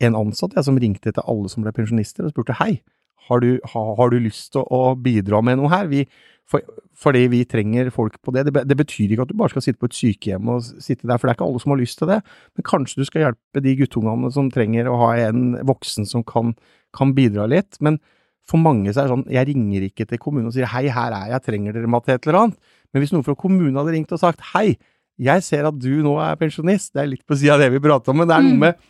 en ansatt jeg, som ringte til alle som ble pensjonister og spurte hei, har du, har, har du lyst til å bidra med noe her? Vi, for, fordi vi trenger folk på det. det. det. betyr ikke at du bare skal sitte på et sykehjem og sitte der, for det er ikke alle som har lyst til det. Men kanskje du skal hjelpe de guttungene som trenger å ha en voksen som kan, kan bidra litt. Men for mange så er det sånn, jeg ringer ikke til kommunen og sier hei, her er jeg, trenger dere meg til et eller annet. Men hvis noen fra kommunen hadde ringt og sagt hei, jeg ser at du nå er pensjonist, det er litt på sida av det vi prater om, men det er noe mm. med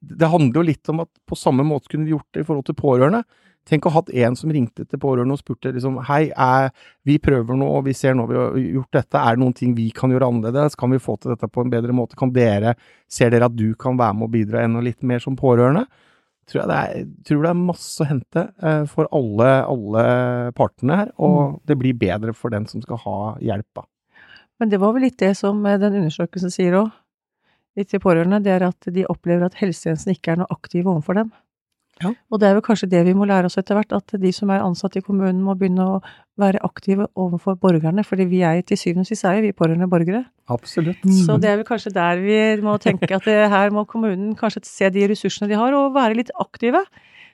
Det handler jo litt om at på samme måte kunne vi gjort det i forhold til pårørende. Tenk å ha hatt en som ringte til pårørende og spurte liksom Hei, er, vi prøver nå, og vi ser nå vi har gjort dette. Er det noen ting vi kan gjøre annerledes? Kan vi få til dette på en bedre måte? Kan dere, Ser dere at du kan være med og bidra enda litt mer som pårørende? Tror jeg det er, tror det er masse å hente eh, for alle, alle partene her, og mm. det blir bedre for den som skal ha hjelp. da. Men det var vel litt det som eh, den undersøkelsen sier òg, litt til pårørende, det er at de opplever at helsetjenesten ikke er noe aktiv overfor dem. Ja. Og det er vel kanskje det vi må lære oss etter hvert, at de som er ansatt i kommunen må begynne å være aktive overfor borgerne, fordi vi er til syvende og sist er vi pårørende borgere. Absolutt. Så det er vel kanskje der vi må tenke at det, her må kommunen kanskje se de ressursene de har, og være litt aktive.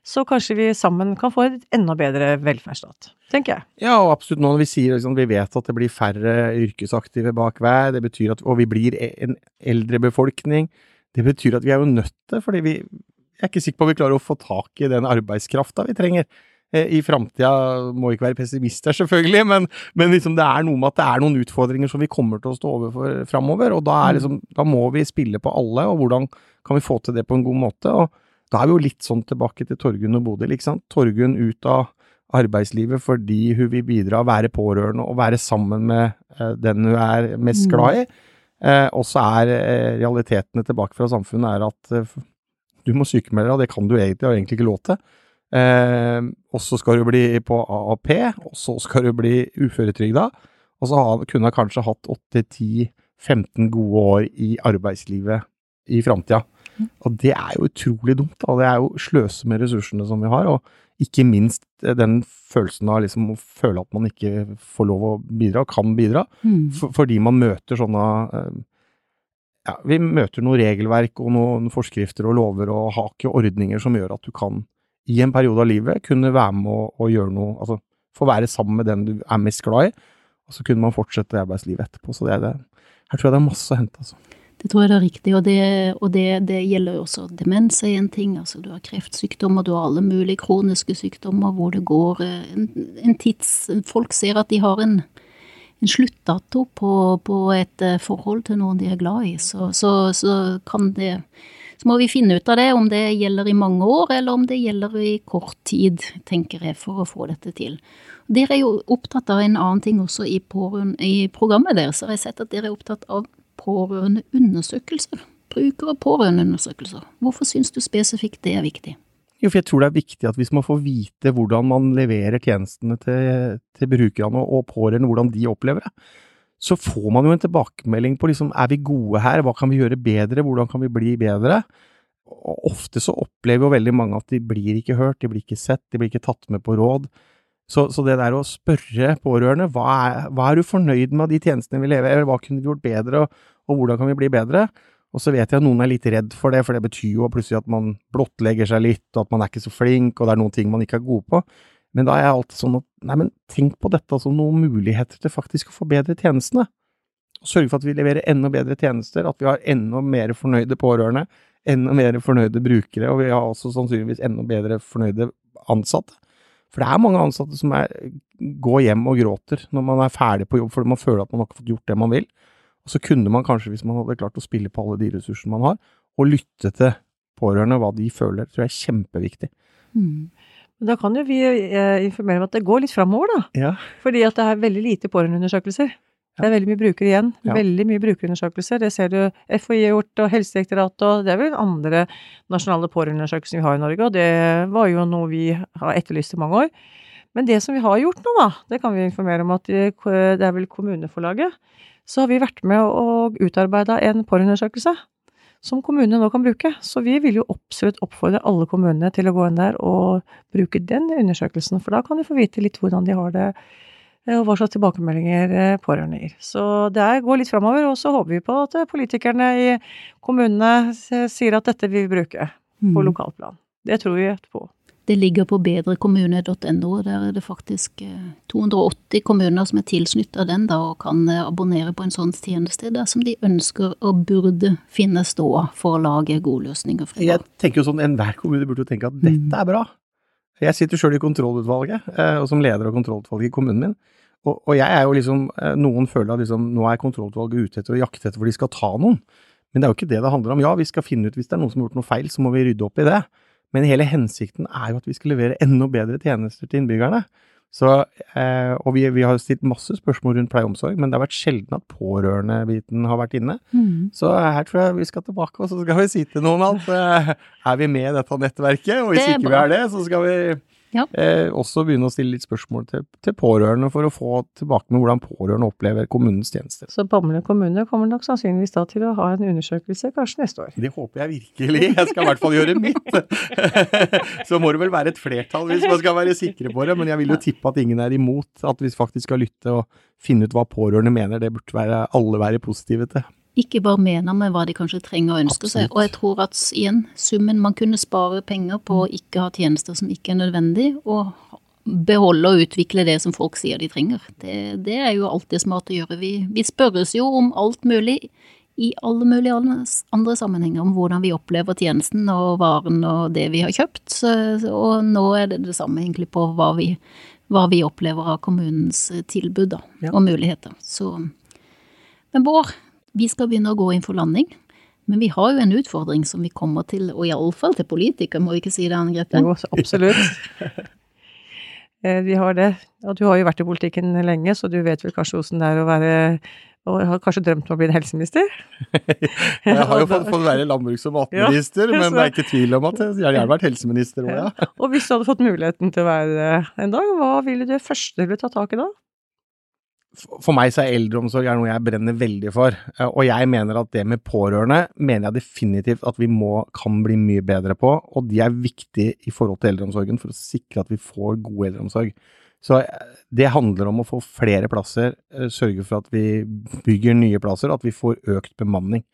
Så kanskje vi sammen kan få et enda bedre velferdsstat, tenker jeg. Ja, og absolutt. Nå når vi sier liksom, vi vet at det blir færre yrkesaktive bak hver, det betyr at, og vi blir en eldre befolkning, det betyr at vi er jo nødt til, fordi vi jeg er ikke sikker på at vi klarer å få tak i den arbeidskrafta vi trenger. Eh, I framtida må ikke være pessimister, selvfølgelig, men, men liksom det er noe med at det er noen utfordringer som vi kommer til å stå overfor framover. Og da, er liksom, da må vi spille på alle, og hvordan kan vi få til det på en god måte? og da er vi jo litt sånn tilbake til Torgunn og Bodil, ikke sant. Torgunn ut av arbeidslivet fordi hun vil bidra, være pårørende og være sammen med eh, den hun er mest Mm. glad i. Eh, og så er eh, realitetene tilbake fra samfunnet er at eh, du må sykemelde deg, og det kan du egentlig, har egentlig ikke lov til. Eh, og så skal du bli på AAP, og så skal du bli uføretrygda. Og så har, kunne hun kanskje hatt 8-10-15 gode år i arbeidslivet i framtida. Og det er jo utrolig dumt. Da. Det er jo sløse med ressursene som vi har, og ikke minst eh, den følelsen av liksom å føle at man ikke får lov å bidra, og kan bidra, Mm. for, fordi man møter sånne eh, Ja, vi møter noe regelverk og noen forskrifter og lover og ikke ordninger som gjør at du kan, i en periode av livet, kunne være med og, og gjøre noe Altså få være sammen med den du er mest glad i, og så kunne man fortsette arbeidslivet etterpå. Så det det. Her tror jeg det er masse å hente, altså. Det tror jeg det er riktig, og det, og det, det gjelder jo også demens er en ting. Altså, du har kreftsykdommer, du har alle mulige kroniske sykdommer hvor det går eh, en, en tids Folk ser at de har en, en sluttdato på, på et eh, forhold til noen de er glad i, så, så, så kan det Så må vi finne ut av det, om det gjelder i mange år, eller om det gjelder i kort tid, tenker jeg, for å få dette til. Dere er jo opptatt av en annen ting også i, i programmet deres, har jeg sett at dere er opptatt av pårørendeundersøkelser. Bruker- og pårørendeundersøkelser. Hvorfor syns du spesifikt det er viktig? Jo, for jeg tror det er viktig at hvis man får vite hvordan man leverer tjenestene til, til brukerne og, pårørende, hvordan de opplever det, så får man jo en tilbakemelding på liksom, er vi gode her, hva kan vi gjøre bedre, hvordan kan vi bli bedre? Og ofte så opplever jo veldig mange at de blir ikke hørt, de blir ikke sett, de blir ikke tatt med på råd. Så, så det der å spørre pårørende, hva er, hva er du fornøyd med av de tjenestene vi leverer, hva kunne vi gjort bedre, og, og hvordan kan vi bli bedre? Og så vet jeg at noen er litt redd for det, for det betyr jo plutselig at man blottlegger seg litt, og at man er ikke så flink, og det er noen ting man ikke er god på. Men da er jeg alltid sånn at nei, men tenk på dette som noen muligheter til faktisk å forbedre tjenestene. Sørge for at vi leverer enda bedre tjenester, at vi har enda mer fornøyde pårørende, enda mer fornøyde brukere, og vi har også sannsynligvis enda bedre fornøyde ansatte. For det er mange ansatte som er, går hjem og gråter når man er ferdig på jobb fordi man føler at man har fått gjort det man vil. Og så kunne man kanskje, hvis man hadde klart å spille på alle de ressursene man har, og lytte til pårørende, hva de føler, tror jeg er kjempeviktig. Mm. Da kan jo vi eh, informere om at det går litt framover, da. Ja. Fordi at det er veldig lite pårørendeundersøkelser. Det er veldig mye brukere igjen. Ja. Veldig mye brukerundersøkelser. Det ser du FHI har gjort, og Helsedirektoratet, og det er vel andre nasjonale pårørendeundersøkelser vi har i Norge, og det var jo noe vi har etterlyst i mange år. Men det som vi har gjort nå, da, det kan vi informere om at det det er vel kommuneforlaget, så har vi vært med og utarbeida en pårørendeundersøkelse som kommunene nå kan bruke. Så vi vil jo absolutt oppfordre alle kommunene til å gå inn der og bruke den undersøkelsen, for da kan de få vite litt hvordan de har det, eh, og hva slags tilbakemeldinger eh, pårørende gir. Så det går litt framover, og så håper vi på at eh, politikerne i kommunene sier at dette vil vi bruke på Mm. lokalplan. Det tror vi på. Det ligger på bedrekommune.no, der er det faktisk eh, 280 kommuner som er tilknyttet den da, og kan eh, abonnere på en sånn tjeneste dersom de ønsker og burde finne ståa for å lage gode løsninger. for Jeg tenker jo sånn, Enhver kommune burde jo tenke at dette er bra. Jeg sitter sjøl i kontrollutvalget, eh, og som leder av kontrollutvalget i kommunen min. Og, og jeg er jo liksom, eh, Noen føler at liksom, nå er kontrollutvalget ute etter å jakte etter hvor de skal ta noen. Men det er jo ikke det det handler om. Ja, vi skal finne ut hvis det er noen som har gjort noe feil, så må vi rydde opp i det. Men hele hensikten er jo at vi skal levere enda bedre tjenester til innbyggerne. Så, eh, og vi, vi har stilt masse spørsmål rundt pleie og omsorg, men det har vært sjelden at pårørendebiten har vært inne. Mm. Så her tror jeg vi skal tilbake, og så skal vi si til noen at eh, er vi med i dette nettverket, og hvis Det ikke vi er det, så skal vi Ja. Eh, også begynne å stille litt spørsmål til, til pårørende for å få tilbake med hvordan pårørende opplever kommunens tjenester. Så Bamble kommune kommer nok sannsynligvis da til å ha en undersøkelse kanskje neste år. Det håper jeg virkelig. Jeg skal i hvert fall gjøre mitt. Så må det vel være et flertall hvis man skal være sikre på det, men jeg vil jo tippe at ingen er imot at vi faktisk skal lytte og finne ut hva pårørende mener. Det burde være, alle være positive til ikke bare mener, men hva de kanskje trenger og ønsker Absolutt. seg. Og jeg tror at igjen, summen man kunne spare penger på å ikke ha tjenester som ikke er nødvendig, og beholde og utvikle det som folk sier de trenger. Det, det er jo alltid smart å gjøre. Vi, vi spørres jo om alt mulig i alle mulige andre sammenhenger om hvordan vi opplever tjenesten og varen og det vi har kjøpt. Så, og nå er det det samme egentlig på hva vi, hva vi opplever av kommunens tilbud da, Ja. og muligheter. Så, men Bård, vi skal begynne å gå inn for landing. Men vi har jo en utfordring som vi kommer til, og iallfall til politikere, må vi ikke si det, Anne Grete? Jo, absolutt. Eh, Vi har det. Og du har jo vært i politikken lenge, så du vet vel kanskje hvordan det er å være og har kanskje drømt om å bli en helseminister? Jeg har jo fått, fått være landbruks- og matminister, Ja, men det er ikke tvil om at jeg jeg har gjerne vært helseminister òg, ja. Og hvis du hadde fått muligheten til å være det en dag, hva ville du først ville ta tak i da? For meg så er eldreomsorg er noe jeg brenner veldig for, eh, og jeg mener at det med pårørende mener jeg definitivt at vi må, kan bli mye bedre på, og de er viktige i forhold til eldreomsorgen for å sikre at vi får god eldreomsorg. Så eh, det handler om å få flere plasser, eh, sørge for at vi bygger nye plasser, at vi får økt bemanning.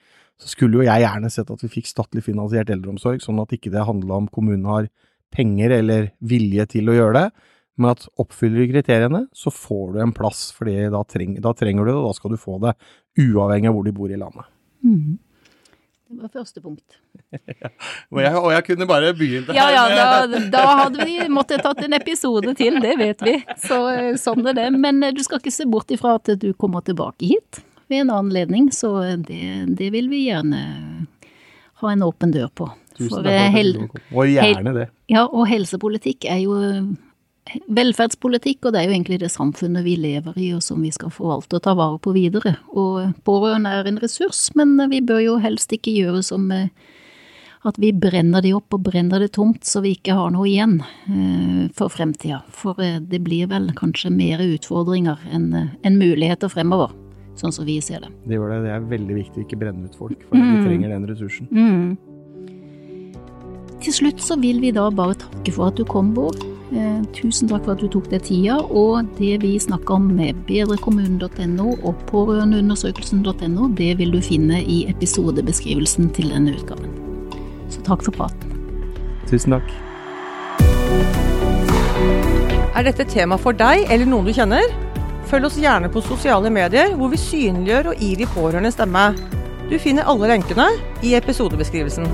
Så skulle jo jeg gjerne sett at vi fikk statlig finansiert eldreomsorg, sånn at ikke det handla om kommunen har penger eller vilje til å gjøre det, men at oppfyller du kriteriene, så får du en plass, fordi da, treng, da trenger du det, og da skal du få det, uavhengig av hvor de bor i landet. Mm. Det var første punkt. Og jeg, og jeg kunne bare begynt Ja ja, da, da hadde vi måttet tatt en episode til, det vet vi. Så eh, sånn er det. Men eh, du skal ikke se bort ifra at du kommer tilbake hit ved en annen ledning, så det, det vil vi gjerne ha en åpen dør på. Tusen takk eh, for at hel- du kom. Og gjerne det. Ja, og helsepolitikk er jo eh, velferdspolitikk, og det er jo egentlig det samfunnet vi lever i, og som vi skal forvalte og ta vare på videre. Og pårørende er en ressurs, men vi bør jo helst ikke gjøre som eh, at vi brenner de opp og brenner det tomt, så vi ikke har noe igjen eh, for fremtida. For eh, det blir vel kanskje mer utfordringer enn muligheter fremover, sånn som vi ser det. Det gjør det. Det er veldig viktig å ikke brenne ut folk, for vi Mm. trenger den ressursen. Mm. Til slutt så vil vi da bare takke for at du kom, Bård. Eh, tusen takk for at du tok deg tida, og det vi snakker om med bedrekommunen.no og pårørendeundersøkelsen.no, det vil du finne i episodebeskrivelsen til denne utgaven. Så takk for praten. Tusen takk. Er dette tema for deg eller noen du kjenner? Følg oss gjerne på sosiale medier, hvor vi synliggjør og gir de pårørende stemme. Du finner alle lenkene i episodebeskrivelsen.